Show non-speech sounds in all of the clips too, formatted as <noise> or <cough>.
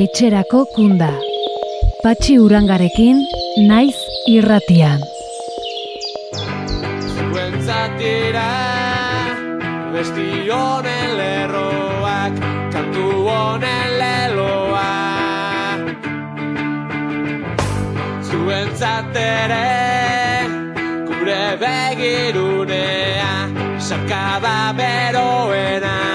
etxerako kunda. Patxi urangarekin, naiz irratian. Zuentzatira, besti honen lerroak, kantu honen leloa. Zuentzatere, gure begirunea, sakada beroena.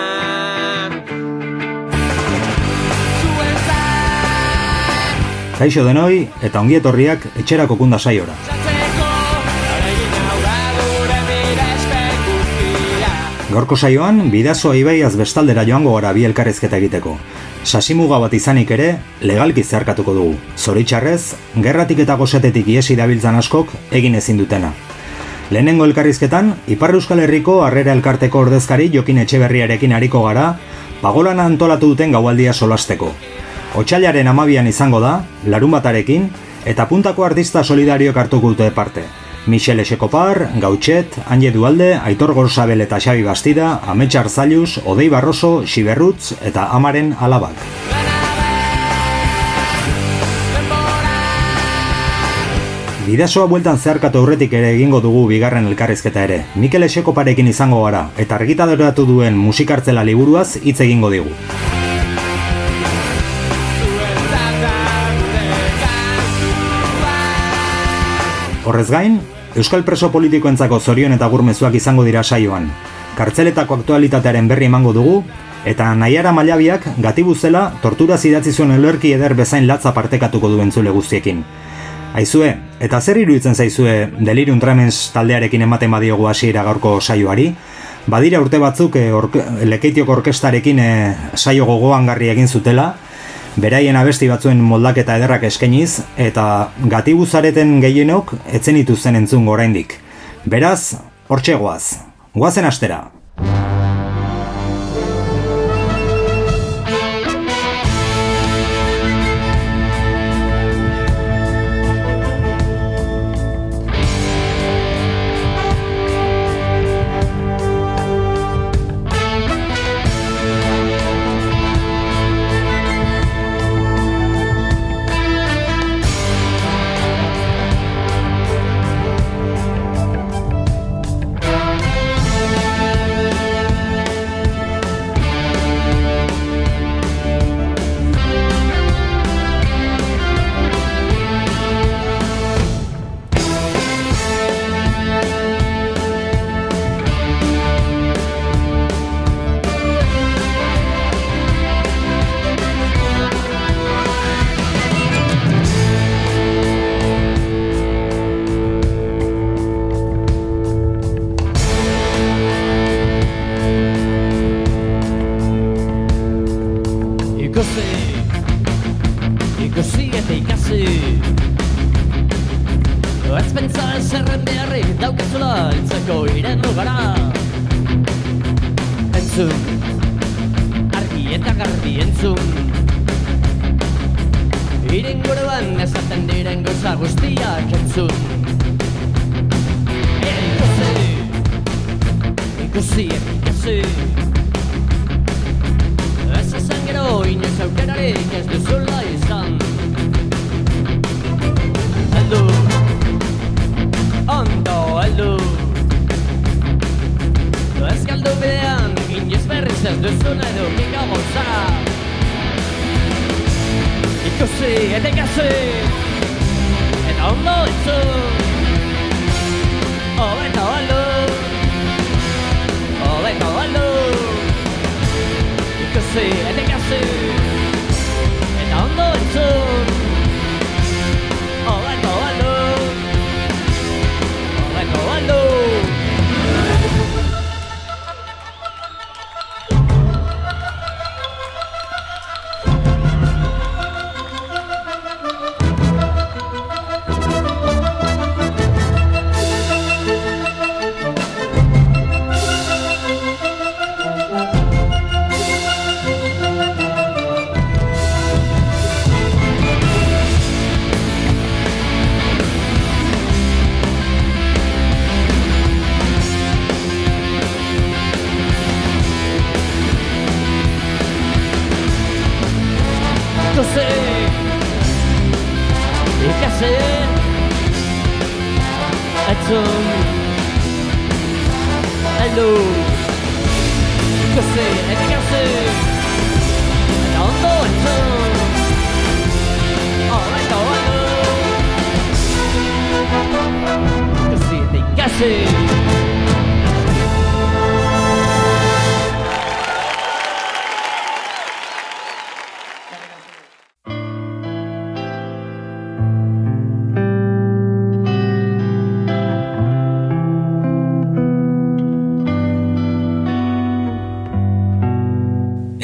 Kaixo denoi eta ongietorriak etxerako kunda saiora. Gaurko saioan, bidazoa ibaiaz bestaldera joango gara bi elkarrezketa egiteko. Sasimuga bat izanik ere, legalki zeharkatuko dugu. Zoritxarrez, gerratik eta gosetetik iesi dabiltzan askok egin ezin dutena. Lehenengo elkarrizketan, Ipar Euskal Herriko Harrera Elkarteko ordezkari Jokin Etxeberriarekin ariko gara, pagolan antolatu duten gaualdia solasteko. Otsailaren amabian izango da, larun batarekin, eta puntako artista solidarioak hartuko dute parte. Michel Esekopar, Gautxet, Anje Dualde, Aitor Gorsabel eta Xabi Bastida, Ametxar Zailuz, Odei Barroso, Xiberrutz eta Amaren Alabak. Bidasoa bueltan zeharkatu aurretik ere egingo dugu bigarren elkarrizketa ere. Mikel Esekoparekin izango gara, eta argitaratu duen musikartzela liburuaz hitz egingo digu. Horrez gain, Euskal preso politikoentzako zorion eta gurmezuak izango dira saioan. Kartzeletako aktualitatearen berri emango dugu, eta Naiara Malabiak gatibuzela tortura idatzi zuen elerki eder bezain latza partekatuko duen zule guztiekin. Aizue, eta zer iruditzen zaizue Delirium Tremens taldearekin ematen badiogu hasiera gaurko saioari? Badira urte batzuk e, orke, lekeitioko orkestarekin e, saio gogoangarri egin zutela, beraien abesti batzuen moldaketa ederrak eskainiz, eta gatibuzareten gehienok etzen ituzen entzun oraindik. Beraz, hortxe goaz. Goazen astera. Guztiak entzun ikusi, ikusi eta ikasi Ez esan gero inoiz aukerarik ez duzula izan Heldu Ondo heldu Ez galdu bidean inoiz berriz ez duzun edukiko gauza Ikusi eta ikasi Eta ondo entzun Hobeto heldu Hobeto heldu Ikusi eta ikasi Eta ondo entzun Hobeto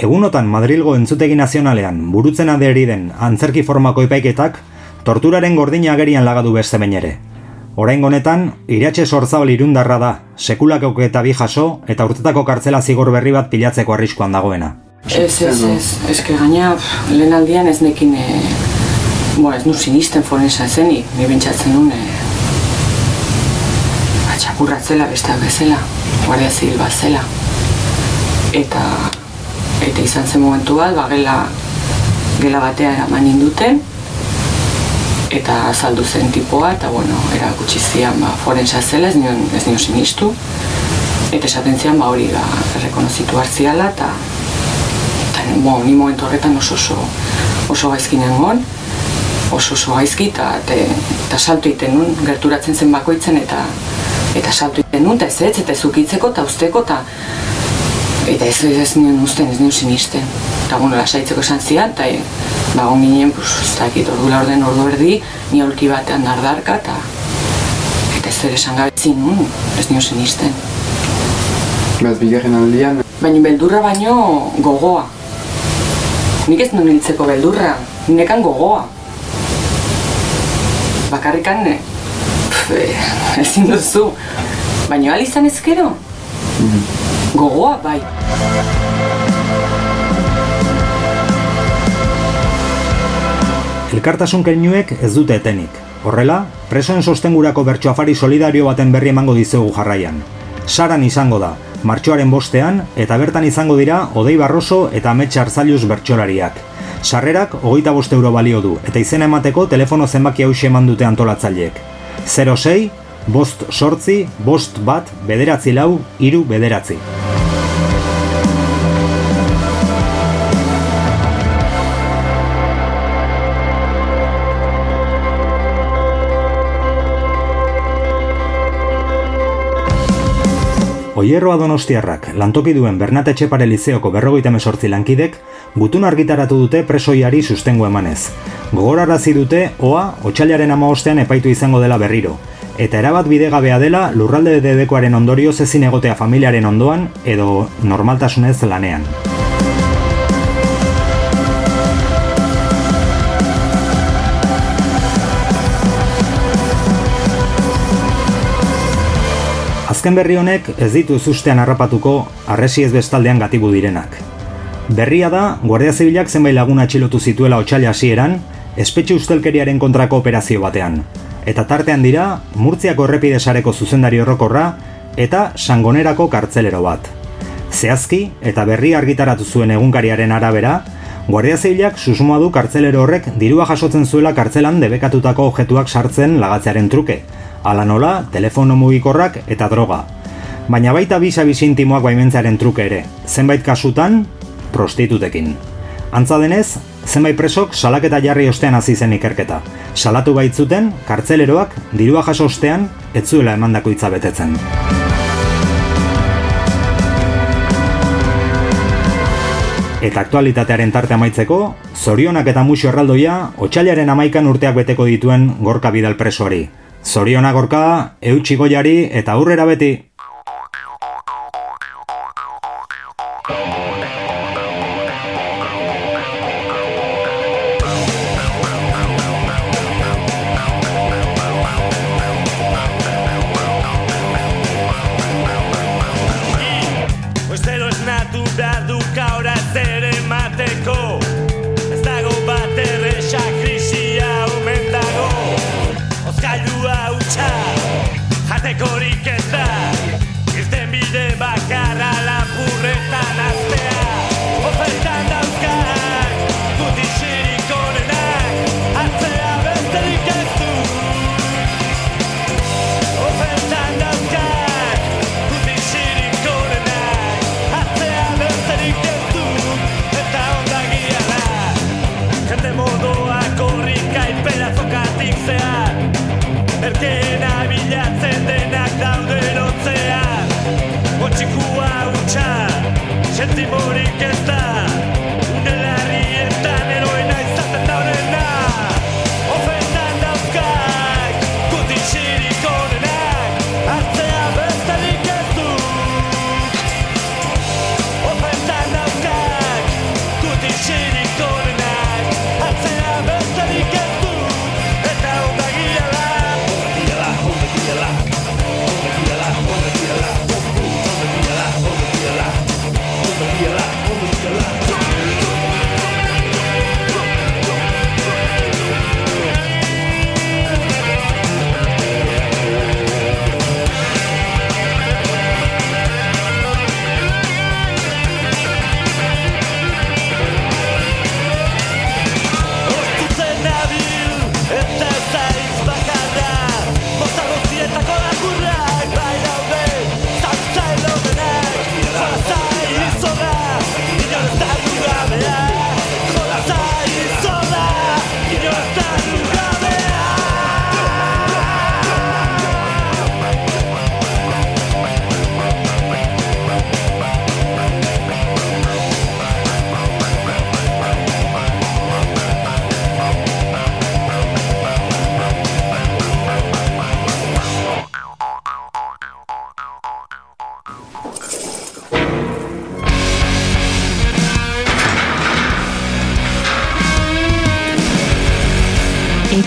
Egunotan Madrilgo entzutegi nazionalean burutzen aderi den antzerki formako epaiketak torturaren gordina agerian lagadu beste behin ere. Orain honetan, iratxe sortzabal irundarra da, sekulako eta bi jaso eta urtetako kartzela zigor berri bat pilatzeko arriskuan dagoena. Ez, ez, ez, que gaina lehen aldian ez nekin, e, bueno, ez nu sinisten forensa zenik, ni bintzatzen nun, e, ba, txapurratzela besteak bezala, guardia zibil bat zela. Eta, eta izan zen momentu bat, ba, gela, gela batea eraman induten, eta azaldu zen tipoa, eta bueno, erakutsi zian ba, forensa zela, ez nion, ez nion sinistu, eta esaten zian ba, hori ba, errekonozitu hartziala, eta eta bo, ni momentu horretan oso oso, oso gaizki nengon, oso oso gaizki eta, eta salto egiten nun, gerturatzen zen bakoitzen eta eta salto egiten nun, eta ez ez, eta ez ukitzeko eta usteko, eta eta ez ez, ez nion usten, ez nion sinisten. Eta bueno, lasaitzeko esan zian, eta e, ba, ginen, pues, ez dakit, ordu laurden, ordu erdi, ni aulki batean dardarka, eta eta ez zer esan gabe zin ez nion sinisten. Beraz, bigarren aldian, Baina beldurra baino gogoa. Nik ez nuen hiltzeko beldurra, nekan gogoa. Bakarrikan, eh, eh, <laughs> ezin duzu. Baina al izan ezkero? Gogoa bai. Elkartasun keinuek ez dute etenik. Horrela, presoen sostengurako bertso afari solidario baten berri emango dizugu jarraian. Saran izango da, martxoaren bostean, eta bertan izango dira Odei Barroso eta Ametxe Arzalius bertsolariak. Sarrerak hogeita bost euro balio du, eta izena emateko telefono zenbaki hauxe eman dute antolatzaileek. 06, bost sortzi, bost bat, bederatzi lau, hiru bederatzi. Oierroa donostiarrak lantoki duen Bernat Etxepare Lizeoko berrogeita mesortzi lankidek gutun argitaratu dute presoiari sustengo emanez. Gogorarazi dute OA otxailaren amaostean epaitu izango dela berriro, eta erabat bidegabea dela lurralde dedekoaren ondorioz ezin egotea familiaren ondoan edo normaltasunez lanean. Azken berri honek ez ditu zustean harrapatuko arresi ez bestaldean gatibu direnak. Berria da, Guardia Zibilak zenbait lagun atxilotu zituela otxaila hasieran, espetxe ustelkeriaren kontrako operazio batean. Eta tartean dira, Murtziako errepide sareko zuzendari horrokorra eta Sangonerako kartzelero bat. Zehazki eta berri argitaratu zuen egunkariaren arabera, Guardia Zibilak susmoa du kartzelero horrek dirua jasotzen zuela kartzelan debekatutako objektuak sartzen lagatzearen truke, ala nola, telefono mugikorrak eta droga. Baina baita bisa bizi intimoak baimentzearen truke ere, zenbait kasutan, prostitutekin. Antza denez, zenbait presok salaketa jarri ostean hasi zen ikerketa. Salatu baitzuten, kartzeleroak dirua jaso ostean, ez zuela emandako hitza betetzen. Eta aktualitatearen tarte amaitzeko, zorionak eta muxo erraldoia, otxailaren amaikan urteak beteko dituen gorka bidal presoari. Zoriona gorka, eutxi goiari eta aurrera beti.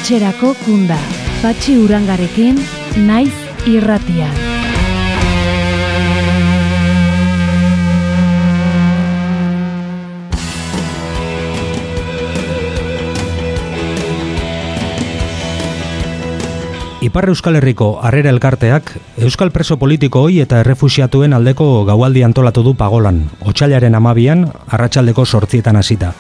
Etxerako kunda. Patxi urangarekin, naiz irratian. Ipar Euskal Herriko Harrera Elkarteak Euskal preso politikooi eta errefusiatuen aldeko gaualdi antolatu du pagolan, otxailaren amabian, arratsaldeko sortzietan hasita.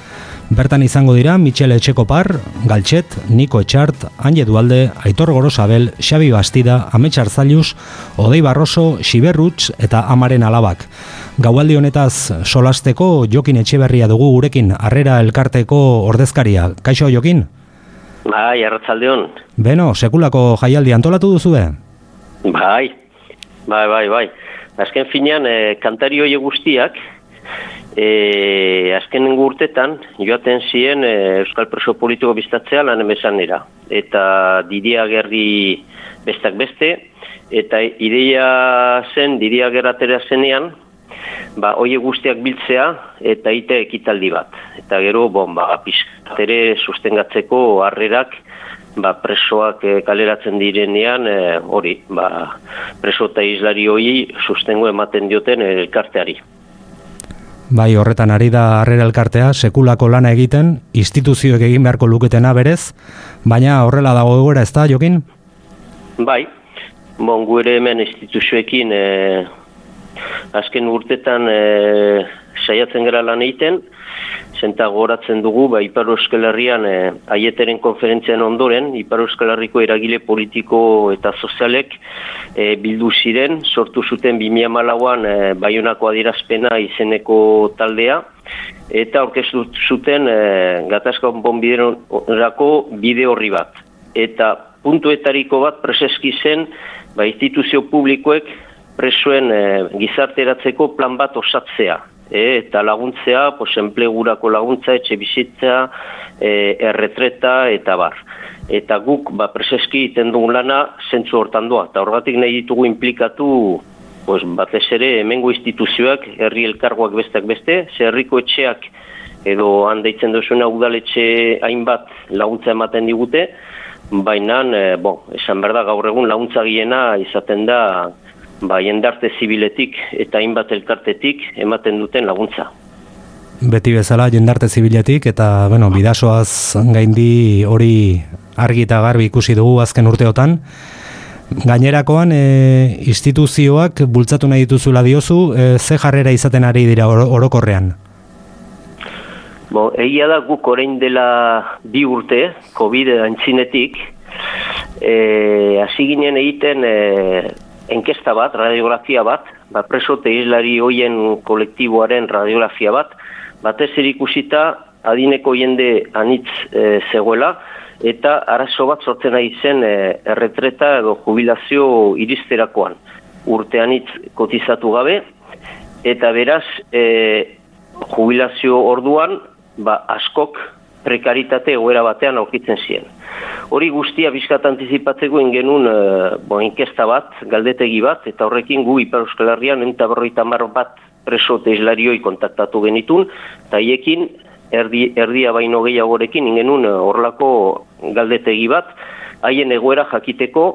Bertan izango dira Michele Etxekopar, Galtxet, Niko Etxart, Anje Dualde, Aitor Gorosabel, Xabi Bastida, Ametxar Zailuz, Odei Barroso, Xiberrutz eta Amaren Alabak. Gaualdi honetaz solasteko Jokin Etxeberria dugu gurekin Harrera Elkarteko ordezkaria. Kaixo Jokin? Bai, arratzaldeon. Beno, sekulako jaialdi antolatu duzue? Bai, bai, bai, bai. Azken finean, e, kantari hoi guztiak, e, azken urtetan, joaten ziren e, Euskal Preso Politiko biztatzea lan emesan dira. Eta Didia Gerri bestak beste, eta ideia zen, Didia Gerratera zenean, ba, oie guztiak biltzea eta ite ekitaldi bat. Eta gero, bon, ba, pizkatere sustengatzeko harrerak ba, presoak eh, kaleratzen direnean, eh, hori, ba, preso eta islari hoi sustengo ematen dioten elkarteari. Bai, horretan ari da harrera elkartea, sekulako lana egiten, instituzioek egin beharko luketena berez, baina horrela dago egoera ez da, Jokin? Bai, bon, ere hemen instituzioekin e, azken urtetan e, saiatzen gara lan egiten, zenta goratzen dugu, ba, Ipar Euskal Herrian e, aieteren konferentzian ondoren, Ipar Euskal Herriko eragile politiko eta sozialek e, bildu ziren, sortu zuten 2008an e, Baionako adierazpena izeneko taldea, eta aurkeztu zuten e, gatazka bonbiderako bide horri bat. Eta puntuetariko bat preseski zen, ba, instituzio publikoek presoen e, gizarteratzeko plan bat osatzea. E, eta laguntzea, pues, enplegurako laguntza, etxe bizitza, e, erretreta eta bar. Eta guk ba, preseski iten dugun lana zentzu hortan doa. Eta horregatik nahi ditugu implikatu pues, batez ere hemengo instituzioak, herri elkargoak besteak beste, ze herriko etxeak edo handeitzen duzuna udaletxe hainbat laguntza ematen digute, baina, e, bon, esan behar da gaur egun laguntza giena izaten da ba, jendarte zibiletik eta hainbat elkartetik ematen duten laguntza. Beti bezala jendarte zibiletik eta bueno, bidasoaz gaindi hori argi eta garbi ikusi dugu azken urteotan. Gainerakoan e, instituzioak bultzatu nahi dituzula diozu, e, ze jarrera izaten ari dira oro- orokorrean? Bo, egia da guk orain dela bi urte, COVID antzinetik, e, hasi ginen egiten e, enkesta bat, radiografia bat, ba, preso eta islari hoien kolektiboaren radiografia bat, batez ere ikusita adineko jende anitz e, zegoela, eta arazo bat sortzen ari zen e, erretreta edo jubilazio iristerakoan. Urtean hitz kotizatu gabe, eta beraz e, jubilazio orduan ba, askok prekaritate egoera batean aurkitzen ziren. Hori guztia bizkat antizipatzeko ingenun e, bo, inkesta bat, galdetegi bat, eta horrekin gu Ipar Euskal Herrian enta berroita mar bat preso teslarioi kontaktatu genitun, eta hiekin erdi, erdia baino gehiagorekin ingenun e, horlako galdetegi bat, haien egoera jakiteko,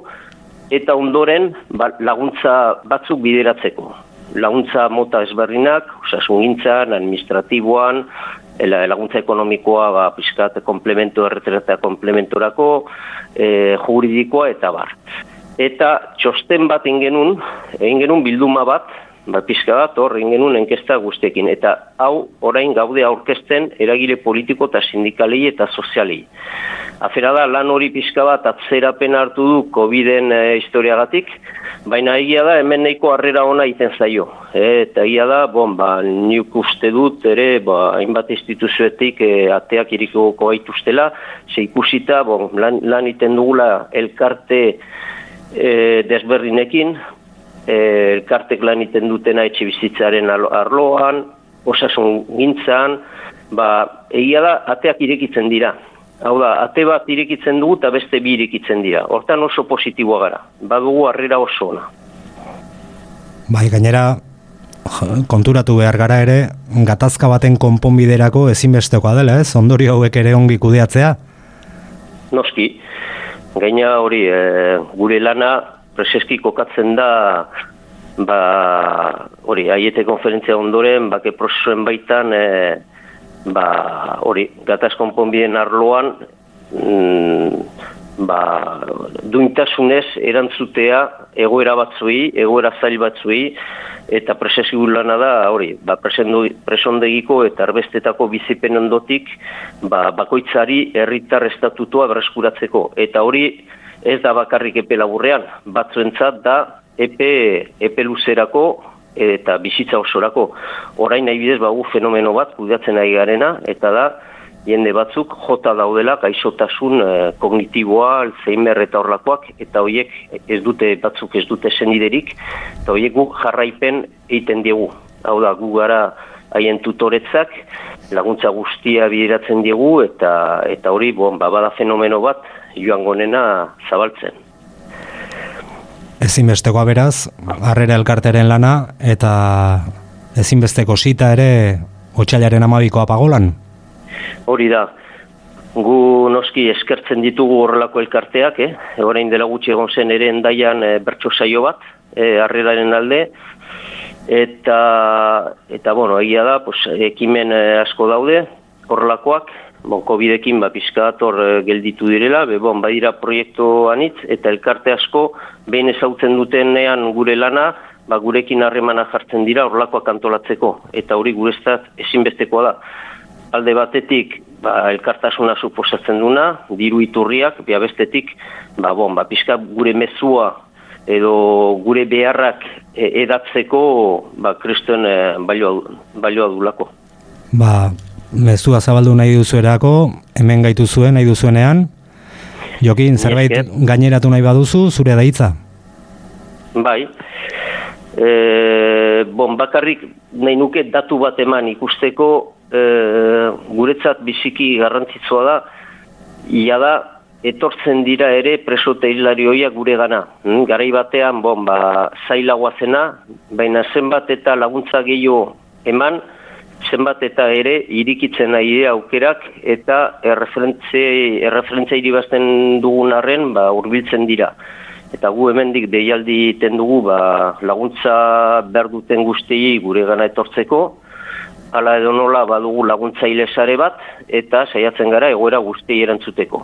eta ondoren ba, laguntza batzuk bideratzeko. Laguntza mota ezberdinak, osasungintzan, administratiboan, ela- laguntza ekonomikoa ba, pizkat komplemento erretreta komplementorako, e, juridikoa eta bar. Eta txosten bat ingenun, ingenun bilduma bat, ba, pizka bat hor ingenun enkesta guztekin. Eta hau orain gaude aurkezten eragile politiko eta sindikalei eta sozialei. Afera da, lan hori pizka bat atzerapen hartu du COVID-en e, historiagatik, baina egia da hemen nahiko harrera ona iten zaio. E, eta egia da, bon, ba, niuk uste dut ere, ba, hainbat instituzioetik e, ateak irikoko gaituztela, ze ikusita, bon, lan, lan iten dugula elkarte e, desberdinekin, elkartek lan iten dutena etxe bizitzaren arloan, osasun gintzan, ba, egia da, ateak irekitzen dira. Hau da, ate bat irekitzen dugu eta beste bi irekitzen dira. Hortan oso positiboa gara. Badugu harrera oso ona. Bai, gainera, konturatu behar gara ere, gatazka baten konponbiderako ezinbestekoa dela, ez? Ondorio hauek ere ongi kudeatzea? Noski, gaina hori, e, gure lana preseski kokatzen da ba, hori, aiete konferentzia ondoren, bake prozesuen baitan, e, ba, hori, gataz konponbiden arloan, mm, ba, duintasunez erantzutea egoera batzuei, egoera zail batzuei, eta presesio lana da, hori, ba, presendu- presondegiko eta arbestetako bizipen ondotik, ba, bakoitzari herritar estatutua berreskuratzeko. Eta hori ez da bakarrik epe laburrean, batzuentzat da epe, epe luzerako eta bizitza osorako. Orain nahi bidez bagu fenomeno bat kudeatzen ari garena, eta da, jende batzuk jota daudela gaixotasun eh, kognitiboa, Alzheimer eta horlakoak, eta horiek ez dute batzuk ez dute seniderik, eta horiek guk jarraipen egiten diegu. Hau da, gu gara haien tutoretzak, laguntza guztia bideratzen diegu, eta eta hori, bon, ba, bada fenomeno bat, joan gonena zabaltzen. Ezinbestekoa beraz, harrera elkarteren lana, eta ezinbesteko sita ere, otxailaren amabikoa pagolan? Hori da, gu noski eskertzen ditugu horrelako elkarteak, eh? orain dela gutxi egon zen ere endaian e, bertso saio bat, e, harreraren alde, eta, eta bueno, egia da, pues, ekimen eh, asko daude, horrelakoak, bon, COVID-ekin ba, pizkat hor eh, gelditu direla, be, bon, badira proiektu anitz, eta elkarte asko behin ezautzen dutenean gure lana, ba, gurekin harremana jartzen dira horrelakoak antolatzeko, eta hori gureztat ezinbestekoa da alde batetik ba, elkartasuna suposatzen duna, diru iturriak, bia bestetik, ba, bon, ba, pixka gure mezua edo gure beharrak e, edatzeko ba, kriston e, balioa, balioa dulako. Ba, mezua zabaldu nahi duzuerako, hemen gaitu zuen nahi duzuenean, Jokin, zerbait esker. gaineratu nahi baduzu, zure da hitza. Bai, e, bon, bakarrik nahi nuke datu bat eman ikusteko e, guretzat biziki garrantzitsua da, ia da, etortzen dira ere preso eta hilarioiak gure gana. Mm, Garai batean, bon, ba, zailagoa zena, baina zenbat eta laguntza gehiago eman, zenbat eta ere irikitzen nahi aukerak eta erreferentze, erreferentzia iribazten dugun arren ba, urbiltzen dira. Eta gu hemendik deialdi iten dugu ba, laguntza behar duten guztiei gure gana etortzeko, hala edo nola badugu laguntzaile sare bat, eta saiatzen gara egoera guztiei erantzuteko.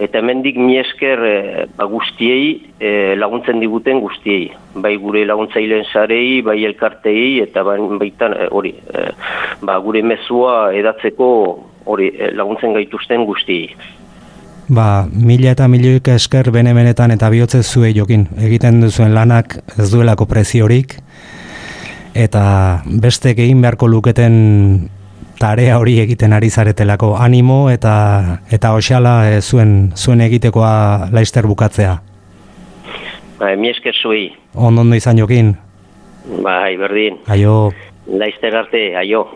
Eta hemendik mi esker e, ba, guztiei e, laguntzen diguten guztiei. Bai gure laguntzaileen sarei, bai elkartei, eta bai, baitan e, hori, e, ba, gure mezua edatzeko hori laguntzen gaituzten guztiei. Ba, mila eta milioika esker bene-benetan eta bihotze zuei jokin. Egiten duzuen lanak ez duelako preziorik, eta bestek egin beharko luketen tarea hori egiten ari zaretelako animo eta eta oxala e, zuen zuen egitekoa laister bukatzea. Ba, mi esker zuei. Ondo ondo izan jokin. Bai, berdin. Aio. Laizter arte, aio.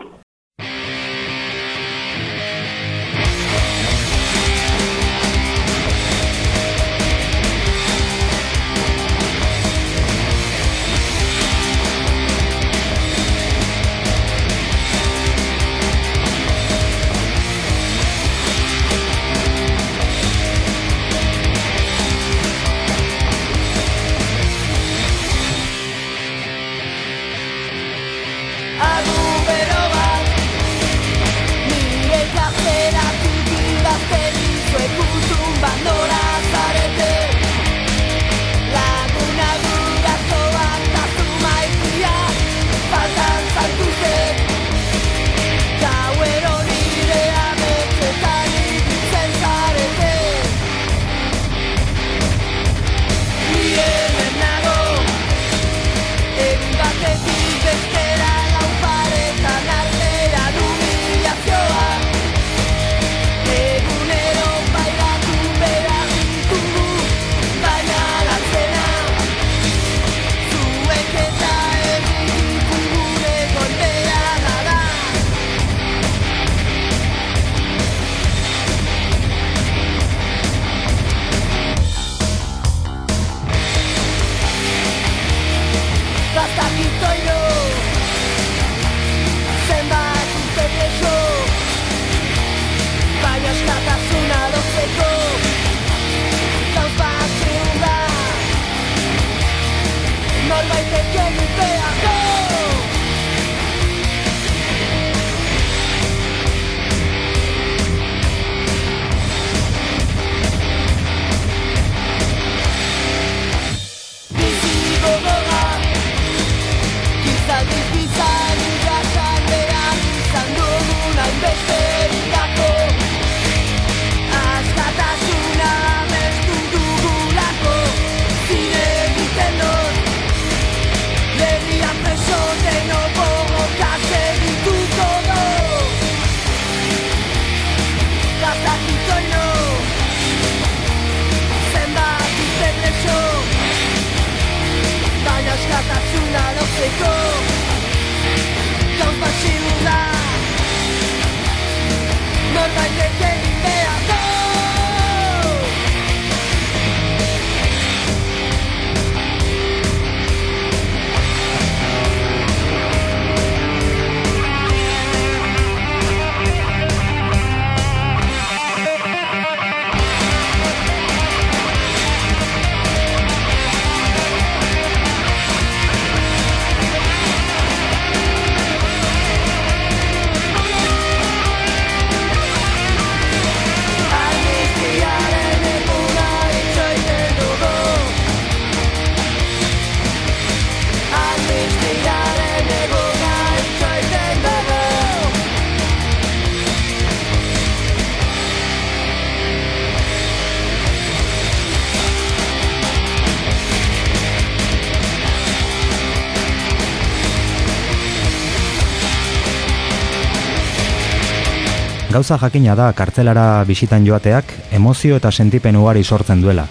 Gauza jakina da kartzelara bisitan joateak emozio eta sentipen ugari sortzen duela.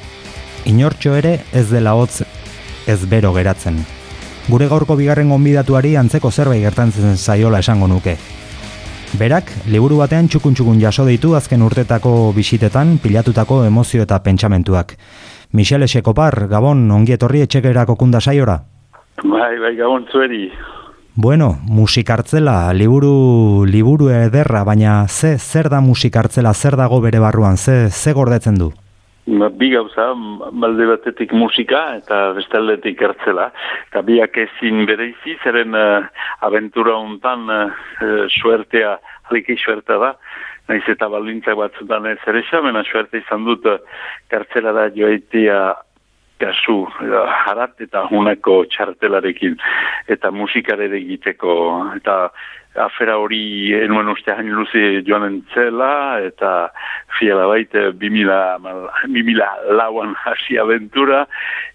Inortxo ere ez dela hotz ez bero geratzen. Gure gaurko bigarren gonbidatuari antzeko zerbait gertatzen zaiola esango nuke. Berak, liburu batean txukun-txukun jaso ditu azken urtetako bisitetan pilatutako emozio eta pentsamentuak. Michele Sekopar, Gabon, ongi etorri etxekerako kunda saiora? Bai, bai, gabon zueri. Bueno, musikartzela, liburu, liburu ederra, baina ze, zer da musikartzela, zer dago bere barruan, ze, ze gordetzen du? Ba, bi gauza, balde batetik musika eta bestaldetik hartzela. Eta biak ezin bereizi, zeren uh, aventura hontan uh, suertea, haliki suertea da. Naiz eta baldintzak batzutan ez ere mena suerte izan dut uh, kartzela da joaitia kasu harat eta hunako txartelarekin eta musikare egiteko eta afera hori enuen uste hain luze joanen zela eta fiala baita bimila, bimila lauan <laughs> hasi aventura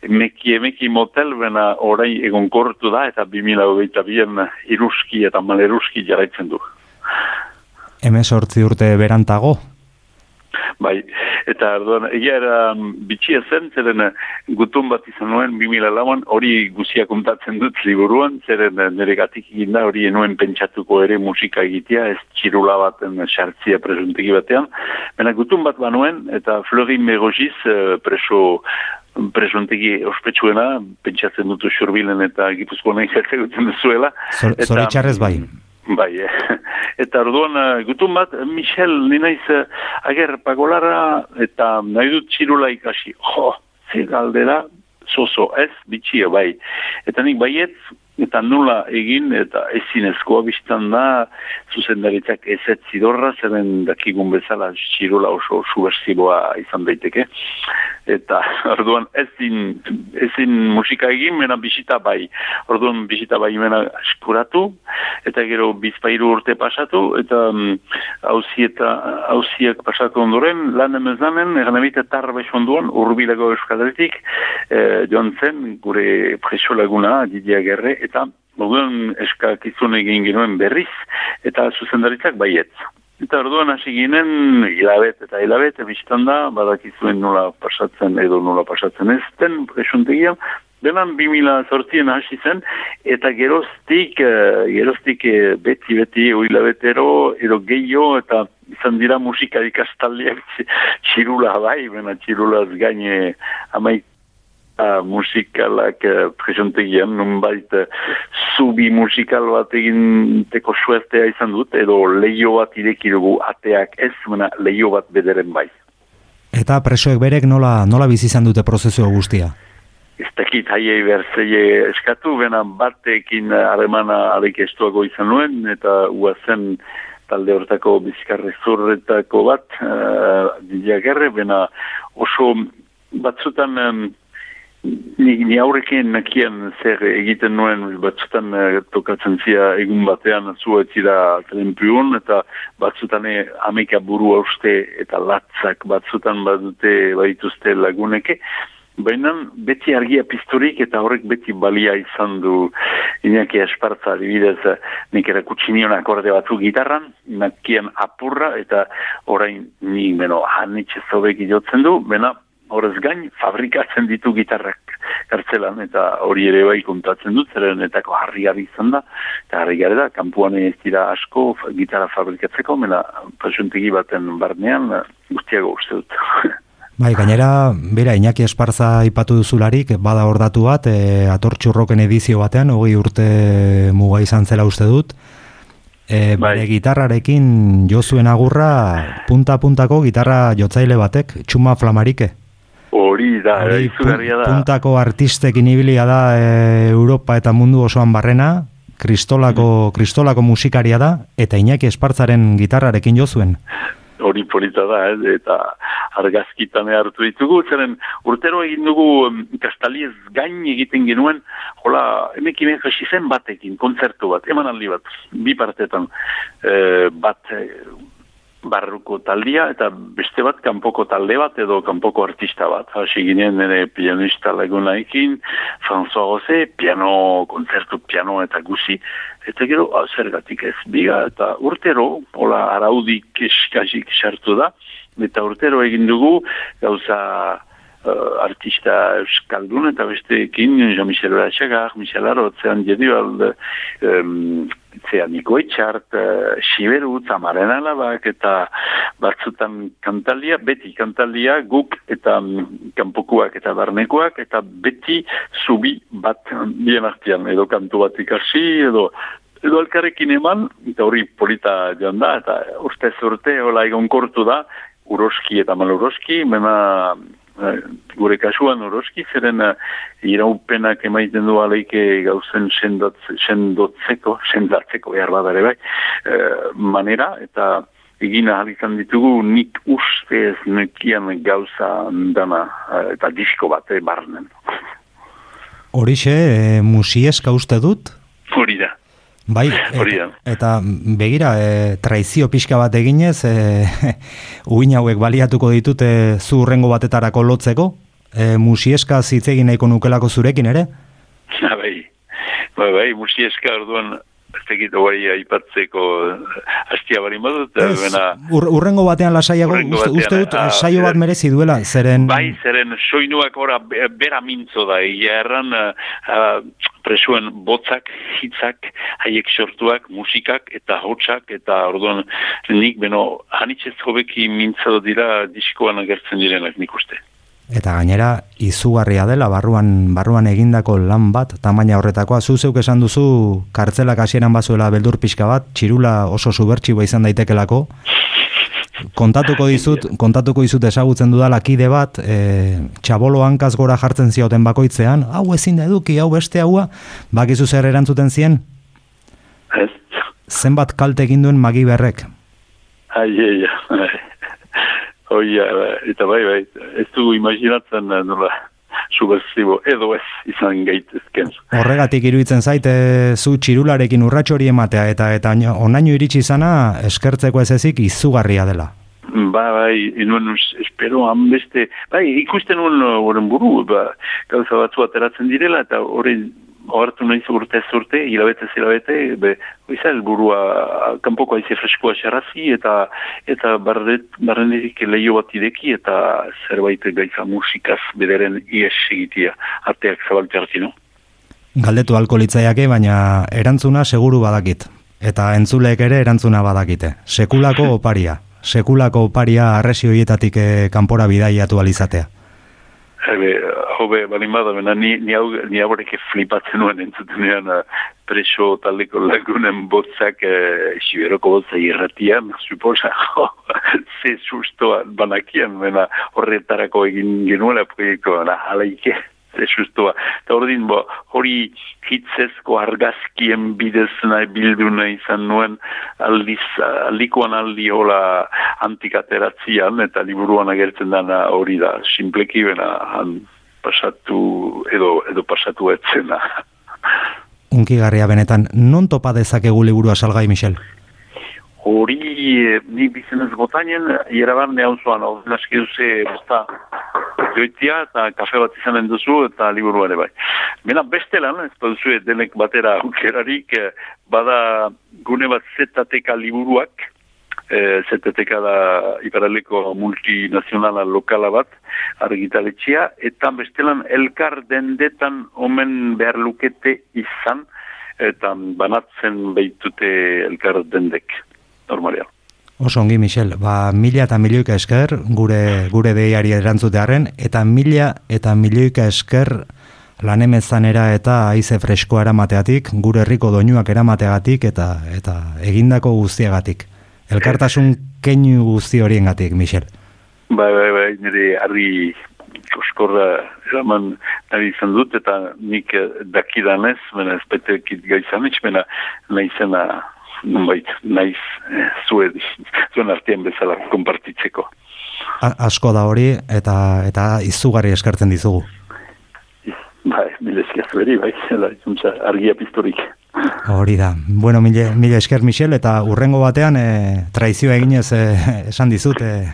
meki emeki motel bena orain egon kortu da eta bimila hogeita bien iruski eta maleruski jarraitzen du. Hemezortzi urte berantago. <laughs> Bai, eta orduan, egia era mm, bitxia zen, zeren eh, gutun bat izan nuen, 2000 lauan, hori guzia kontatzen dut liburuan, zeren eh, nire gatik eginda hori enuen pentsatuko ere musika egitea, ez txirula baten sartzia presuntegi batean. Bena gutun bat banuen, eta Florin Megogiz eh, preso presuntegi ospetsuena, pentsatzen dutu xurbilen eta gipuzkoa <laughs> nahi duzuela. Zor, Eta- zoritxarrez bai. Bai, eh. <laughs> eta orduan eh, gutun bat, Michel, ni naiz eh, ager pagolara eta nahi dut txirula ikasi. Jo, ze galdera, zozo, ez, bitxia, bai. Eta nik baiet, eta nula egin, eta ezinezkoa biztan da, zuzendaritzak ezet zidorra, zeren dakigun bezala txirula oso subversiboa izan daiteke. Eta <laughs> orduan ezin, ezin musika egin, mena bisita bai. Orduan bisita bai mena eskuratu, eta gero bizpairu urte pasatu, eta mm, hauzi eta hauziak pasatu ondoren, lan emez lanen, egan ebite tar onduan, urbilago Euskal Herritik, eh, joan zen, gure preso laguna, Didia Gerre, eta orduan eskakizun egin genuen berriz, eta zuzendaritzak baietz. Eta orduan hasi ginen, hilabet eta hilabet, ebistan da, badakizuen nola pasatzen edo nola pasatzen ez den, presuntegian, Benan 2000 zortzien hasi zen, eta geroztik, eh, geroztik eh, beti, beti, hilabetero, edo gehiago, eta izan dira musika ikastaldiak txi- <laughs> txirula bai, bena txirulaz gaine amaik uh, musikalak uh, presentegian, nunbait uh, zubi musikal bat eginteko suertea izan dut, edo leio bat ireki dugu ateak ez, mena leio bat bederen bai. Eta presoek berek nola, nola bizi izan dute prozesu guztia. Ez dakit haiei berzeie eskatu, bena batekin harremana arek estuago izan nuen, eta uazen talde hortako bizkarre zurretako bat, uh, diagerre, bena oso batzutan um, ni, ni aurrekin nakien zer egiten nuen batzutan uh, tokatzen zia egun batean zu etzira trenpion eta batzutan eh, ameka buru hauste eta latzak batzutan badute baituzte laguneke. Baina beti argia pizturik eta horrek beti balia izan du Iñaki Espartza adibidez eh, nik erakutsi nion akorde batzu gitarran, nakien apurra eta orain ni beno hanitxe zobek jotzen du, bena horrez gain fabrikatzen ditu gitarrak kartzelan eta hori ere bai kontatzen dut, zeren etako harri izan da, eta harri da, kanpuan ez dira asko gitarra fabrikatzeko, mena pasuntegi baten barnean guztiago uste dut. <laughs> Bai, gainera, bera, Iñaki Esparza ipatu duzularik, bada hor datu bat, e, atortxurroken edizio batean, hogei urte muga izan zela uste dut, e, bere gitarrarekin jo zuen agurra, punta-puntako gitarra jotzaile batek, txuma flamarike. Hori da, Hori, izugarria da. puntako artistekin ibilia da e, Europa eta mundu osoan barrena, kristolako, kristolako musikaria da, eta Iñaki Espartzaren gitarrarekin jo zuen. hori polita da, ez, eta argazkitan hartu ditugu, zeren urtero egin dugu kastaliez gain egiten genuen, jola, emekin hasi zen batekin, kontzertu bat, emanaldi bat, bi partetan, e, bat barruko taldia eta beste bat kanpoko talde bat edo kanpoko artista bat. Hasi ginen nire pianista lagunaekin, François Rosé, piano, kontzertu piano eta guzi, eta gero ah, zergatik ez biga eta urtero, hola araudik eskasik sartu da, eta urtero egin dugu gauza uh, artista euskaldun eta besteekin Jean-Michel Ratxagar, Michel Arotzean Jedibald, um, zean Niko Etxart, uh, Siberu, Tamaren Alabak, eta batzutan kantalia, beti kantalia guk eta um, kanpokoak eta barnekoak, eta beti zubi bat bien artean, edo kantu bat ikasi, edo edo elkarrekin eman, eta hori polita joan da, eta urte urte, hola egon kortu da, uroski eta maluroski, mena eh, gure kasuan uroski, zeren uh, iraupenak emaiten du aleike gauzen sendotz, sendotzeko, sendatzeko behar bada ere bai, eh, manera, eta egin ahal izan ditugu nik uste ez nekian gauza dana, eh, eta disko bat, eh, barnen. Horixe, e, musieska uste dut, Hori da. Bai, eta, eta begira, e, traizio pixka bat eginez, e, <laughs> uin hauek baliatuko ditute zu urrengo batetarako lotzeko, e, musieska zitzegin nahiko nukelako zurekin ere? Ja, <laughs> bai, bai, bai, musieska orduan ez tegit hori aipatzeko eh, hastia bari modut, Ez, bena, ur, urrengo batean lasaiago, uste, uste dut ah, saio bat zeren- merezi duela, zeren... bai, zeren soinuak ora be- bera mintzo da, egia erran uh, uh, presuen botzak, hitzak, haiek sortuak, musikak eta hotsak, eta orduan nik beno, hanitzez hobeki mintzo dira diskoan agertzen direnak nik uste. Eta gainera, izugarria dela, barruan, barruan egindako lan bat, tamaina horretakoa, zu zeuk esan duzu, kartzelak hasieran bazuela beldur pixka bat, txirula oso subertsiboa izan daitekelako, kontatuko <laughs> dizut, kontatuko dizut ezagutzen dudala kide bat, e, txabolo hankaz gora jartzen zioten bakoitzean, hau ezin da eduki, hau beste haua, bakizu zer erantzuten zien, Ez? zenbat kalte egin duen magi berrek. Ai, ai, ai. Oia, eta bai, bai, ez dugu imaginatzen eh, nola subversibo, edo ez izan gaitezken. Horregatik iruditzen zaite zu txirularekin urrats hori ematea eta eta onaino iritsi izana eskertzeko ez ezik izugarria dela. Ba, bai, inuen espero hanbeste, bai, ikusten nuen horren buru, ba, gauza batzu ateratzen direla, eta hori ohartu nahi urte ez urte, hilabete hilabete, be, oiza, elburua kanpoko aize freskoa xarrazi, eta eta barret, lehio bat ideki, eta zerbait gaitza musikaz bederen ies egitia, arteak zabaltea no? Galdetu alko litzaiake, baina erantzuna seguru badakit. Eta entzuleek ere erantzuna badakite. Sekulako oparia. Sekulako oparia arresi horietatik eh, kanpora bidaiatu alizatea. Ebe, hobe, balin bada, bena, ni, ni, hau, ni haurek flipatzen nuen entzutenean uh, preso taldeko lagunen botzak uh, siberoko botza irratian, suposa, jo, <laughs> ze sustoa banakian, bena, horretarako egin genuela proiektua, na, halaike, ze sustoa. Eta ordin, bo, hori hitzezko argazkien bidez nahi bildu nahi izan nuen aldiz, aldikoan aldi hola antikateratzian, eta liburuan agertzen dana hori da, simpleki bena, han pasatu, edo, edo pasatu etzena. Unkigarria benetan, non topa dezakegu liburua salgai, Michel? Hori, eh, nik bizenez botainen, iraban nehan zuan, hau naski duze bosta joitia, eta kafe bat izanen duzu, eta liburu bai. Mena bestelan, ez duzu denek batera aukerarik, eh, bada gune bat ZTK liburuak, eh, ZTK da iparaleko multinazionala lokala bat, argitaletxea, eta bestelan elkar dendetan omen behar lukete izan, eta banatzen beitute elkar dendek, normalean. Oso ongi, Michel. Ba, mila eta milioika esker gure, gure deiari erantzutearen, eta mila eta milioika esker lanemezanera eta aize freskoa eramateatik, gure herriko doinuak eramateagatik eta eta egindako guztiagatik. Elkartasun keinu guzti horiengatik, Michel. Bai, bai, bai, nire harri koskorra eraman nahi izan dut, eta nik dakidanez, mena ez betekit gaizan itx, mena nahi zena, nonbait, naiz eh, zue, <laughs> zuen artean bezala konpartitzeko. A, asko da hori eta eta izugarri eskartzen dizugu. Bai, mila esker bai, zela, juntza, argia pistorik. Hori da. Bueno, mila, mila esker, Michel, eta urrengo batean e, traizioa eginez e, esan dizut, e,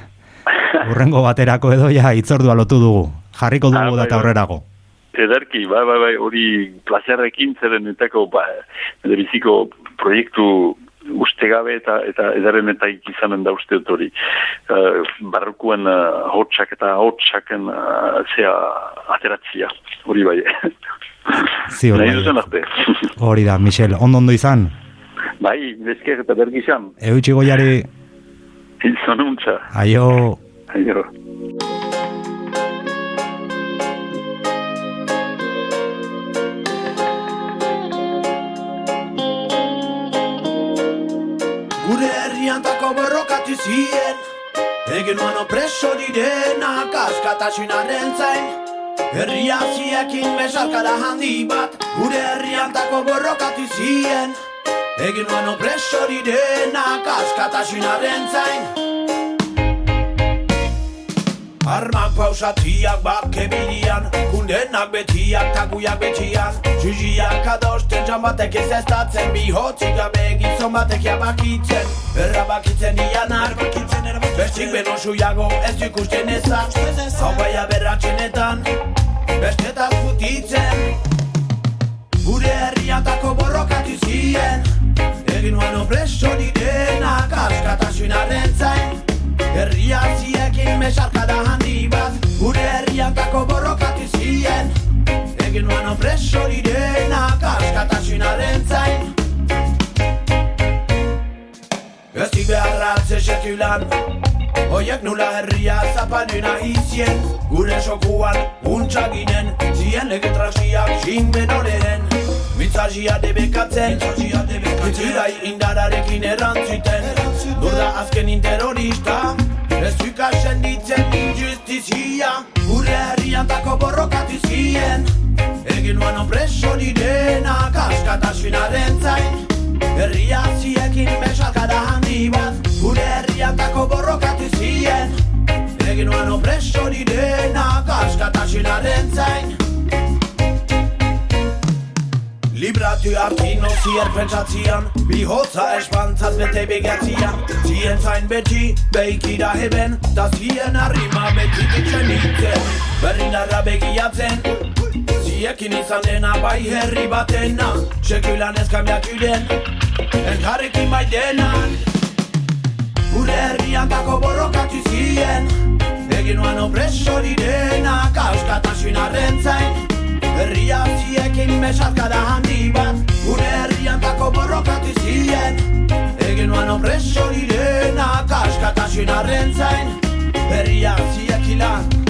urrengo baterako edo ja itzordua lotu dugu. Jarriko dugu Ah, bai, data bai. aurrerago. Ederki, bai, bai, bai, hori plazerrekin zeren etako, ba, biziko proiektu ustegabe eta eta edaren eta izanen da uste dut hori. Uh, barrukuen uh, hotxak eta hotxaken uh, zea ateratzia, hori bai. <laughs> Ziur Nahi bai. <laughs> Hori da, Michel, ondo ondo izan. bai, bezker eta bergi izan. Eutxi goiari, Izan untza. aio, Aio. Borrokatu zien. Egin mano preso direnak askatasunaren zain. Herria ziekin besarkada handi bat Gure herriantako borrokatu zien. Egin mano preso direnak askatasunaren zain Armak pausatiak bake bidian Kundenak betiak taguiak betian. Jujiak adosten jan batek ez ez datzen Bihotzik gabe gizon batek jabakitzen. Errabakitzen ianak Bestik beno suiago ez du ikusten ezan. Hau baia berratxenetan Bestetaz putitzen Gure herriantako borrokatu zien. Mesarkada beharra sekulan Oiek nula herria zapalena izien Gure sokuan untsa ginen Zien legetraziak xinben oreren Mitzazia debekatzen Mitzirai indararekin erantzuten. Durda azkenin terrorista Ez dukasen ditzen injustizia. Gure herriantako borrokatu zien. Egin nuan opreso direnak askatasunaren zain. Herria ziekin mesakada handi bat Herriantako borrokatu zien. Egin nuan opreso direnak askatasunaren zain. Libratu hartin ozier pentsatzian Bihotza espantzaz bete begatzian Zien zain beti beikira heben Da zien harrima beti ditzen nintzen. Berrinarra begiatzen Ziekin izan dena bai herri batena. Sekulan ez kambiatu den Elkarrekin bai denan Gure herriantako borrokatu zien. Egin nuan opreso direnak Askatasunaren zain. Herria ziekin mesazkada handi bat. Gure herriantako borrokatu zien. Egin nuan opreso direnak Askatasunaren zain. Herria ziekila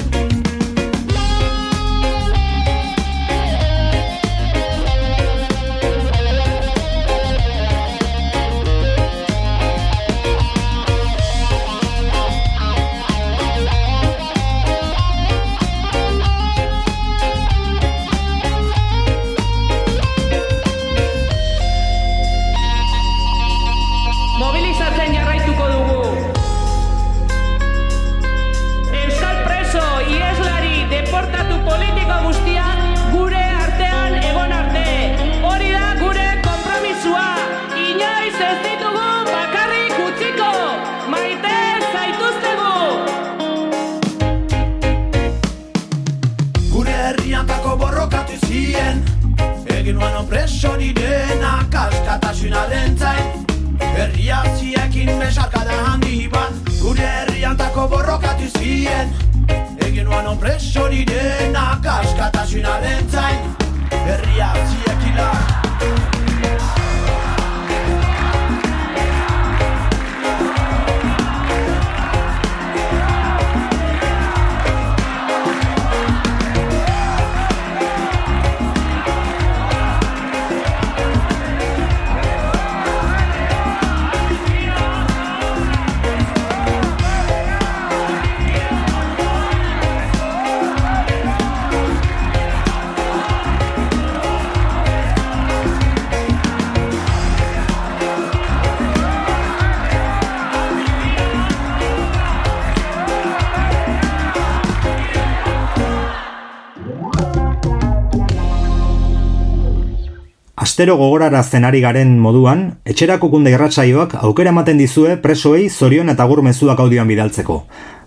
Astero gogorarazten ari garen moduan, etxerako kunde irratsaioak aukera ematen dizue presoei zorion eta gur mezuak audioan bidaltzeko.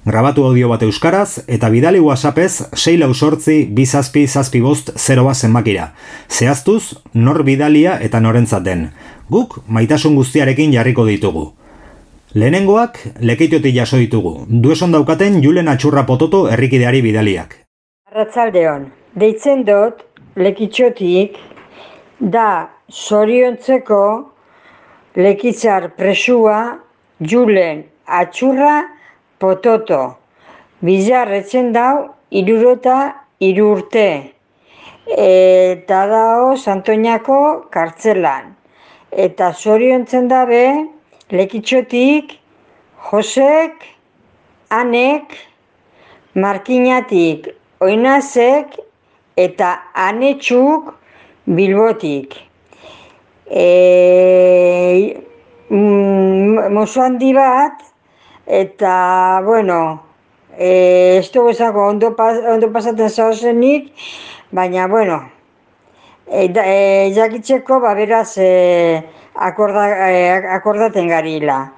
Grabatu audio bat euskaraz eta bidali whatsappez 6 lau sortzi bi zazpi zazpi bost 0 bat zenbakira. Zehaztuz, nor bidalia eta norentzat den. Guk maitasun guztiarekin jarriko ditugu. Lehenengoak lekeitiotik jaso ditugu. Dueson daukaten Julen Atxurra Pototo herrikideari bidaliak. Arratzaldeon, deitzen dut lekitxotik da zoriontzeko lekitzar presua Julen Atxurra Pototo. Bizar etzen dau irurota irurte. Eta dao Santoñako kartzelan. Eta zoriontzen dabe lekitxotik Josek, Anek, Markinatik, Oinazek eta Anetxuk Bilbotik. E, mm, mozo handi bat, eta, bueno, e, ez dugu ondo, pas, ondo pasatzen zauzenik, baina, bueno, e, e, jakitzeko, ba, beraz, e, akorda, e, akordaten garila.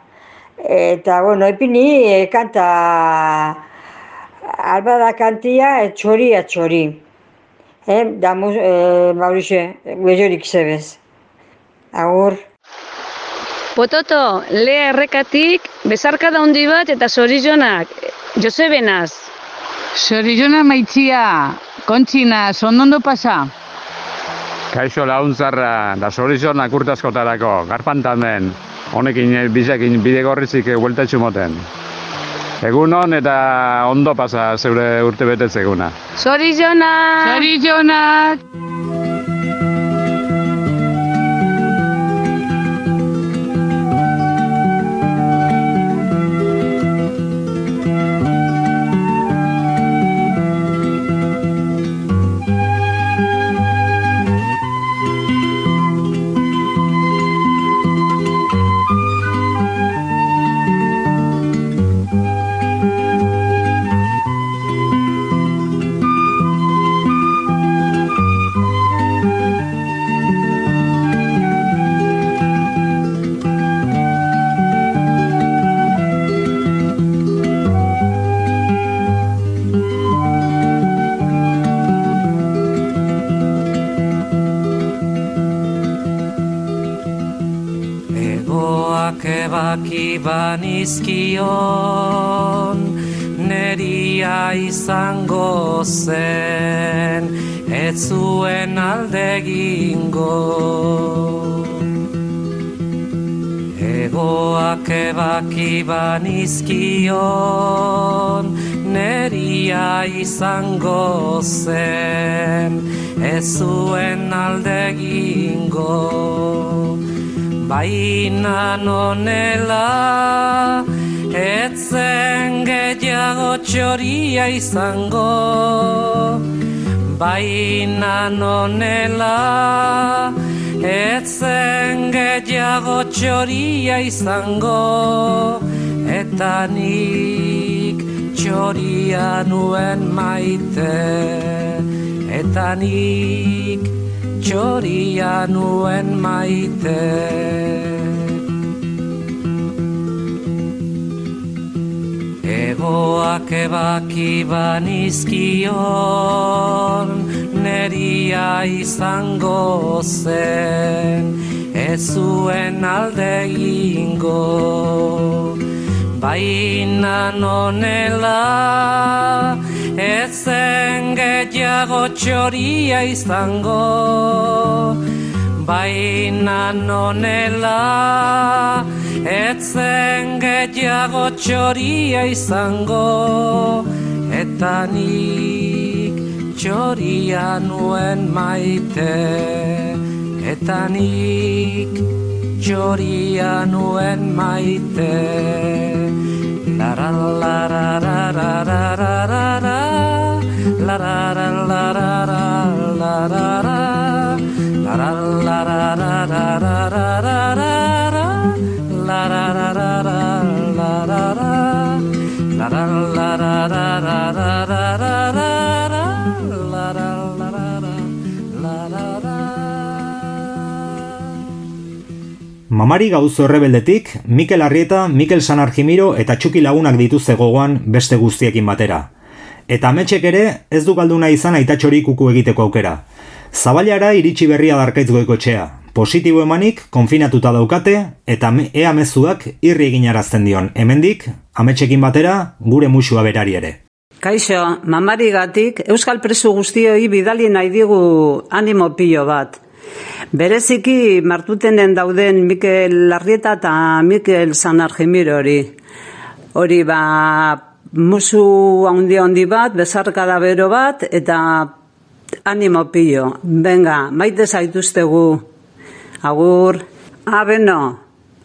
Eta, bueno, epini, e, kanta, alba da kantia, e, txori, a Eh, damos eh, bauxe, gehiagorik zebez. Agur. Pototo, le errekatik, bezarka daundi bat eta zorizionak, Josebenaz. Zorizionak maitzia, kontxina, zondondo pasa. Kaixo launtzarra, da zorizionak urtaskotarako, garpantamen, honekin bizakin bidegorrizik eh, hueltatxu moten. Egunon eta ondo pasa zeure urte betetzeguna. Zorizonak! Zorizonak! Zorizonak! Egoak ebaki banizkion Neria izango zen Ez zuen alde gingo Baina nonela etzen gehiago txoria izango. Baina nonela etzen gehiago txoria izango Eta nik txoria nuen maite. Eta nik txoria nuen maite. Egoak ebaki banizkion Neria izango zen Ez zuen alde gingo Baina nonela Ezen gehiago txoria izango. Baina nonela Etzen gehiago txoria izango. Eta nik txoria maitea nuen maite Eta nik txoria nuen maite. Lara lara lara lara lara Lara Mamari gauzo errebeldetik, Mikel Arrieta, Mikel San Argimiro eta Txuki lagunak dituzte gogoan beste guztiekin batera. Eta ametxek ere ez du galduna izan aitatxori kuku egiteko aukera. Zabailara iritsi berria darkaitz goikotxea. Positibo emanik, konfinatuta daukate, eta me- ea mezuak irri eginarazten dion. Hemendik, ametxekin batera, gure musua berari ere. Kaixo, mamarigatik Euskal Presu guztioi bidali nahi digu animo pilo bat. Bereziki martutenen dauden Mikel Larrieta eta Mikel San Argimiro hori. Hori ba musu handi handi bat, bezarkada bero bat eta animo pilo. Venga, maite zaituztegu. Agur. Ah, beno,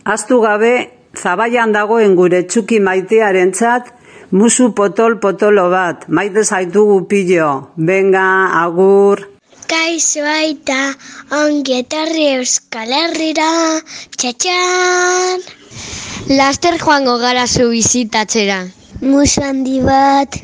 aztu gabe zabaian dagoen gure txuki maitearentzat musu potol potolo bat. Maite zaitugu pilo. Venga, agur. Kaixo aita, ongi etorri Euskal Herrira, txatxan! Laster joango gara zu bizitatzera. Musu handi bat.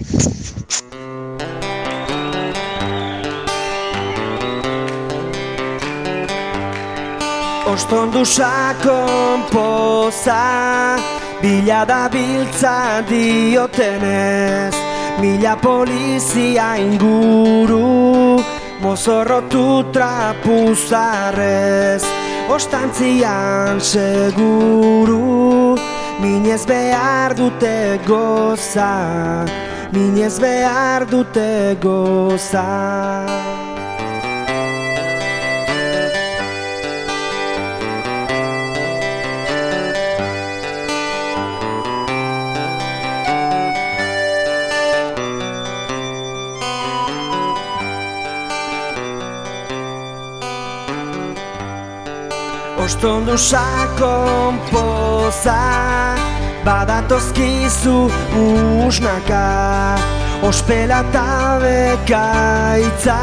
Ostondu sakon poza Bila da biltza diotenez Mila polizia inguru Mozorrotu trapuzarrez Ostantzian seguru. Minez behar dute goza Minez behar dute goza Ostondu sakon poza Badatozkizu usnaka Ospela eta bekaitza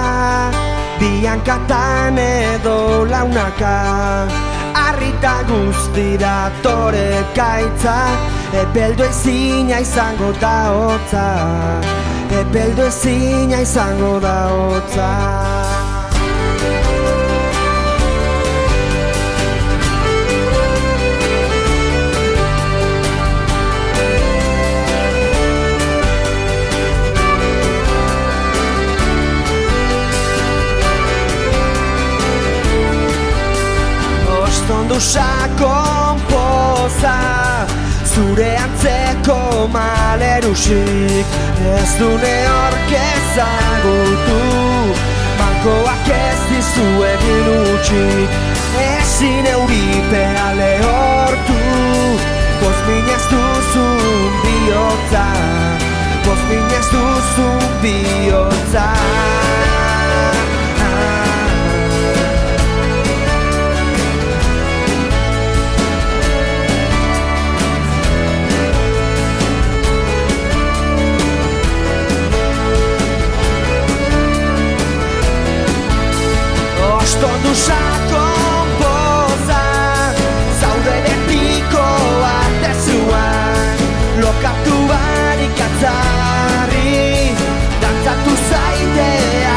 Biankatan edo launaka Arrita guztira tore kaitza Epeldu ezina izango da hotza. Epeldu ezina izango da hotza Ostondu sakon poza Zure antzeko malerusik Ez du neork ezagutu Bankoak ez dizu egin utxik. Ezin euripea lehortu Boz minez duzun bihotza Boz minez duzun bihotza Ostondu sakon poza Zaude betiko atezuan Lokatu barik atzarri Dantzatu zaite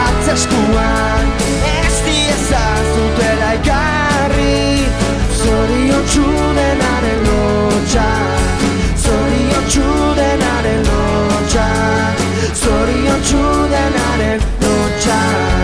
atzeskuan Ez diezazutela ikarri Zorion txudenaren lotxa. Zorion txudenaren lotxa Zorion txudenaren lotxa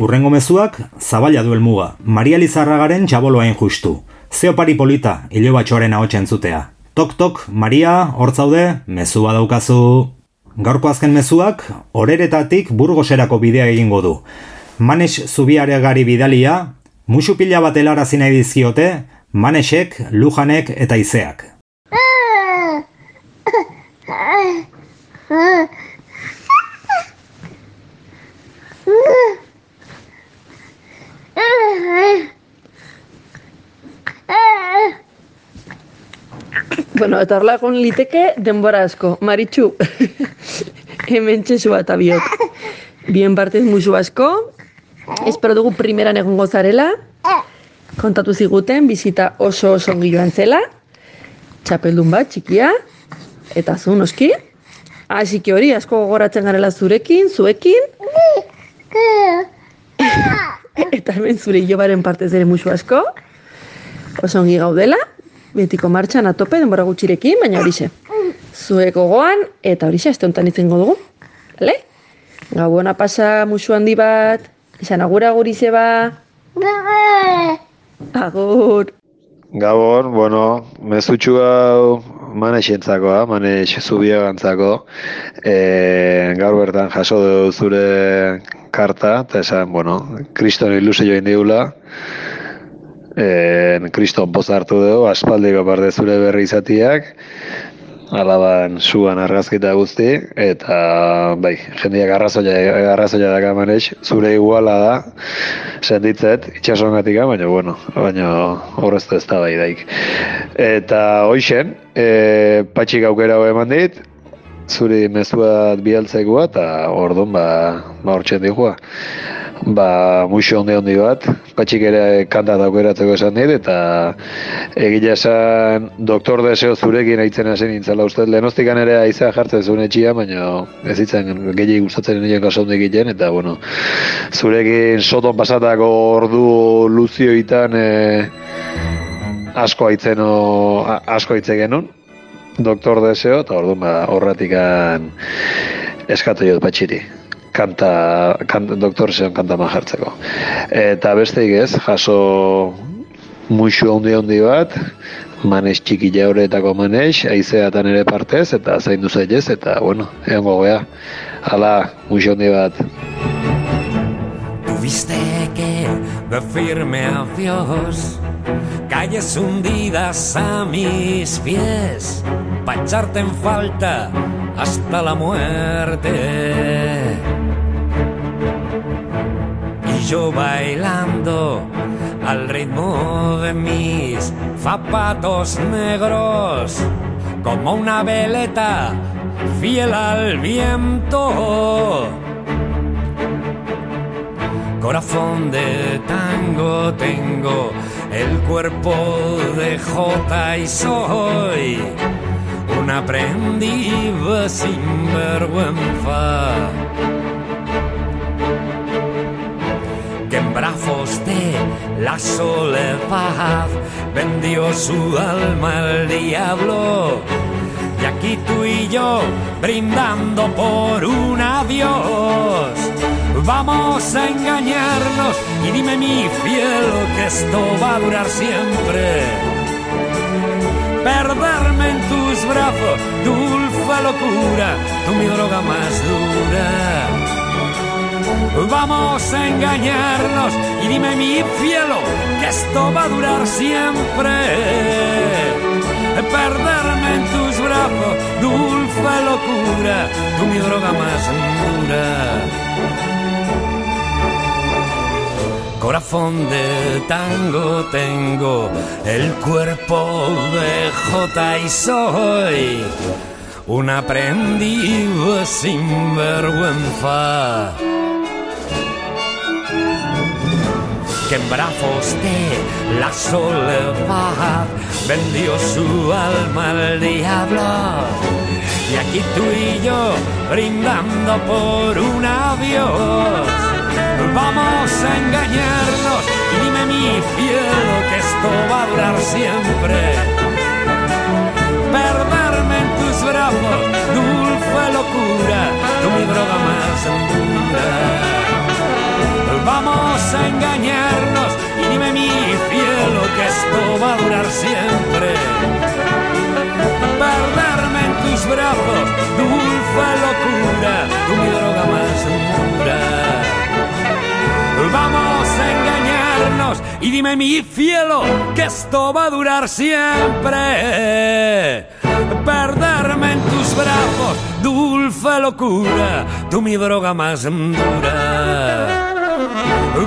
Urrengo mezuak, zabala du helmuga. Maria Lizarragaren txaboloain justu. Zeo pari polita, hilo batxoaren ahotsa entzutea. Tok tok, Maria, hor zaude, mezua daukazu. Gaurko azken mezuak, oreretatik burgoserako bidea egingo du. Manes zubiaregari bidalia, musu pila bat helarazi nahi dizkiote, Manesek, Lujanek eta Izeak. <coughs> Bueno, eta horla egon liteke denbora asko. Maritxu, <laughs> hemen txesua eta biok. Bien partez musu asko. Espero dugu primeran egongo zarela. Kontatu ziguten, bizita oso oso ongi joan zela. Txapeldun bat, txikia. Eta zu, noski. Que hori, asko gogoratzen garela zurekin, zuekin. <coughs> <laughs> Eta hemen zure hilobaren partez ere musu asko. Oso ongi gaudela. Betiko martxan atope denbora gutxirekin, baina horixe. Zuek gogoan, eta horixe, este honetan izango dugu. Bale? Gabona pasa musu handi bat, esan agura gurize ba. Agur. Gabon, bueno, mezutxu hau manexentzakoa, manex zubia gantzako. E, gaur bertan jaso zure karta, eta esan, bueno, kriston ilusio join diula. E, kriston poz hartu dugu, aspaldiko parte zure berri izatiak. Alaban zuan argazkita guzti, eta bai, jendeak arrazoia, arrazoia daka manex, zure iguala da, senditzet, itxasongatik, baina, bueno, baina horreztu ez da bai daik. Eta hoixen, e, patxik aukera hau eman dit, zuri mezua bialtzekoa, eta orduan, ba, ba hortxen digua. Ba, muixo handi handi bat, patxik ere kanta daukeratzeko esan dit, eta egila esan doktor deseo zurekin aitzen hasi nintzala uste, lehenoztikan ere aizea jartzen zuen etxia, baina ez itzen gehi gustatzen nien kasonde egiten, eta bueno, zurekin soton pasatako ordu luzioitan e, asko aitzen asko aitze genuen, doktor deseo, eta orduan ba, horratikan eskatu jod patxiri kanta, kanta doktor zeon kanta jartzeko. Eta besteik ez, jaso muixu handi handi bat, manes txiki jauretako manes, aizeatan ere partez, eta zaindu zaitez, eta bueno, egon gogea. Hala, muixu handi bat. Tuviste que decirme adiós, calles hundidas a mis pies, pa' echarte en falta hasta la muerte. Y yo bailando al ritmo de mis zapatos negros, como una veleta fiel al viento. Corazón de tango tengo, el cuerpo de Jota y soy un aprendiz sin vergüenza. Que en brazos de la soledad vendió su alma al diablo. Y aquí tú y yo brindando por un adiós. Vamos a engañarnos y dime mi fiel que esto va a durar siempre. Perderme en tus brazos, dulce locura, tú mi droga más dura. Vamos a engañarnos y dime mi cielo que esto va a durar siempre. Perderme en tus brazos, dulce locura, tú mi droga más dura. Corazón de tango tengo, el cuerpo de J y soy un aprendiz sin vergüenza. Que en brazos de la soledad vendió su alma al diablo. Y aquí tú y yo brindando por un adiós. Vamos a engañarnos y dime mi cielo que esto va a durar siempre. Perderme en tus brazos, dulce locura, tú mi droga más dura. Vamos a engañarnos y dime mi cielo que esto va a durar siempre. Perderme en tus brazos, dulce locura, tú mi droga más dura. Vamos a engañarnos y dime mi cielo que esto va a durar siempre. Perderme en tus brazos, dulce locura, tú mi droga más dura.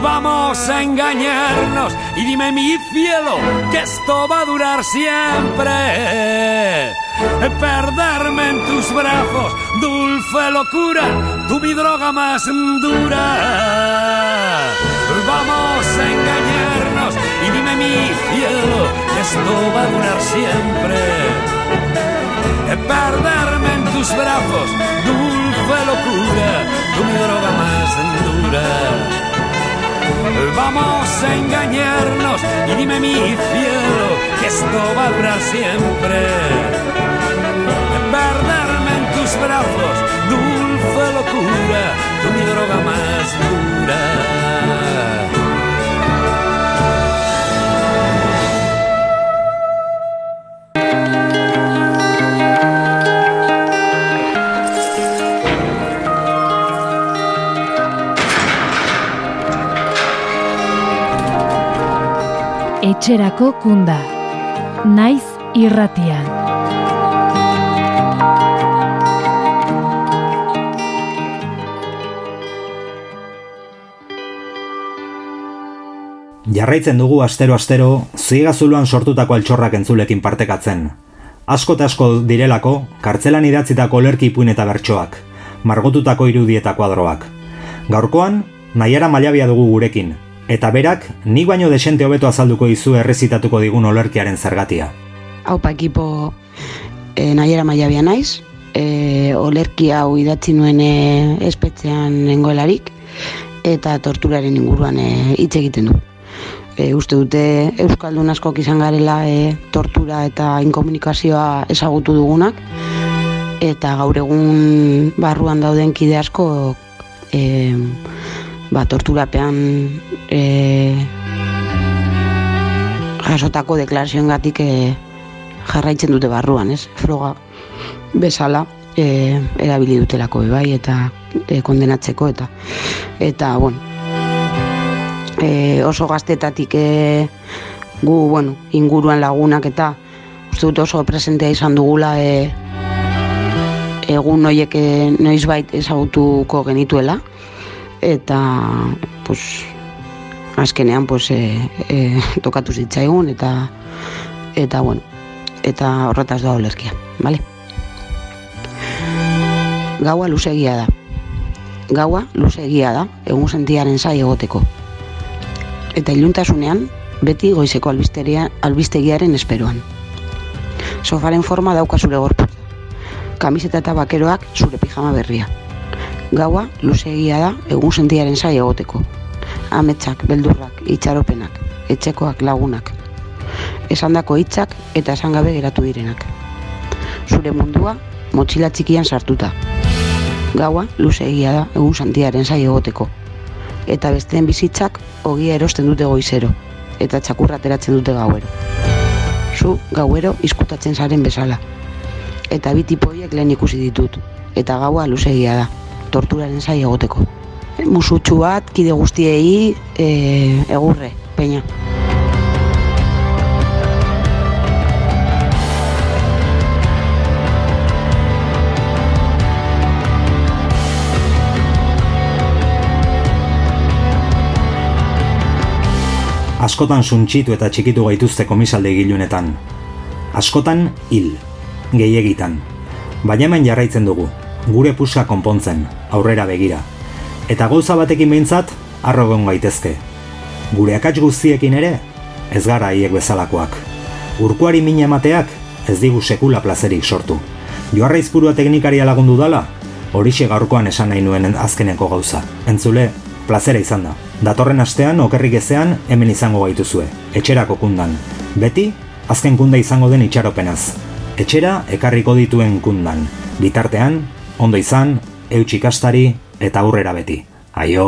Vamos a engañarnos y dime mi cielo que esto va a durar siempre. Perderme en tus brazos, dulce locura, tú mi droga más dura. Vamos a engañarnos y dime mi cielo esto va a durar siempre. Perderme en tus brazos, dulce locura, tú mi droga más dura. Vamos a engañarnos y dime mi cielo que esto va a durar siempre. Perderme en tus brazos, dulce locura, tú mi droga más dura. Etxerako kunda. Naiz irratian. Jarraitzen dugu astero-astero, zigazuluan sortutako altxorrak entzulekin partekatzen. Asko asko direlako, kartzelan idatzitako olerki ipuin eta bertsoak, margotutako irudi eta kuadroak. Gaurkoan, nahiara mailabia dugu gurekin, eta berak, nik baino desente hobeto azalduko dizu errezitatuko digun olerkiaren zergatia. Haupa ekipo e, nahiera mailabia naiz, e, olerki hau idatzi nuen e, espetzean nengoelarik, eta torturaren inguruan e, hitz egiten du. E, uste dute Euskaldun askok izan garela e, tortura eta inkomunikazioa ezagutu dugunak, eta gaur egun barruan dauden kide asko e, ba, torturapean e, jasotako deklarazioengatik e, jarraitzen dute barruan, ez? Froga bezala e, erabili dutelako be bai eta e, kondenatzeko eta eta bueno e, oso gaztetatik e, gu bueno, inguruan lagunak eta uste dut oso presentea izan dugula e, egun noiek e, noizbait ezagutuko genituela eta pues, azkenean pues, e, e, <laughs> tokatu zitzaigun eta eta bueno eta horretaz da olerkia, bale? Gaua luzegia da. Gaua luzegia da, egun sentiaren zai egoteko. Eta iluntasunean, beti goizeko albisteria, albistegiaren esperoan. Sofaren forma dauka zure gorputza. Kamiseta eta bakeroak zure pijama berria. Gaua luzegia da, egun sentiaren zai egoteko. Ametsak, beldurrak, itxaropenak, etxekoak lagunak. Esandako hitzak eta esan gabe geratu direnak. Zure mundua motxila txikian sartuta. Gaua luzegia da egun santiaren zai egoteko. Eta besteen bizitzak ogia erosten dute goizero, eta txakurra ateratzen dute gauero. Zu gauero izkutatzen zaren bezala. Eta bi tipoiek lehen ikusi ditut, eta gaua luzegia da, torturaren zai egoteko. Musutxu bat, kide guztiei, e, egurre, peina. Askotan suntxitu eta txikitu gaituzte komisalde gilunetan. Askotan hil, gehiagitan. Baina hemen jarraitzen dugu, gure puska konpontzen, aurrera begira. Eta gauza batekin behintzat, arrogon gaitezke. Gure akats guztiekin ere, ez gara haiek bezalakoak. Urkuari mina emateak, ez digu sekula plazerik sortu. Joarra izpurua teknikaria lagundu dala, horixe gaurkoan esan nahi nuen azkeneko gauza. Entzule, plazera izan da. Datorren astean okerrik ezean hemen izango gaituzue, etxerako kundan. Beti, azken kunda izango den itxaropenaz. Etxera ekarriko dituen kundan. Bitartean, ondo izan, eutxikastari eta aurrera beti. Aio!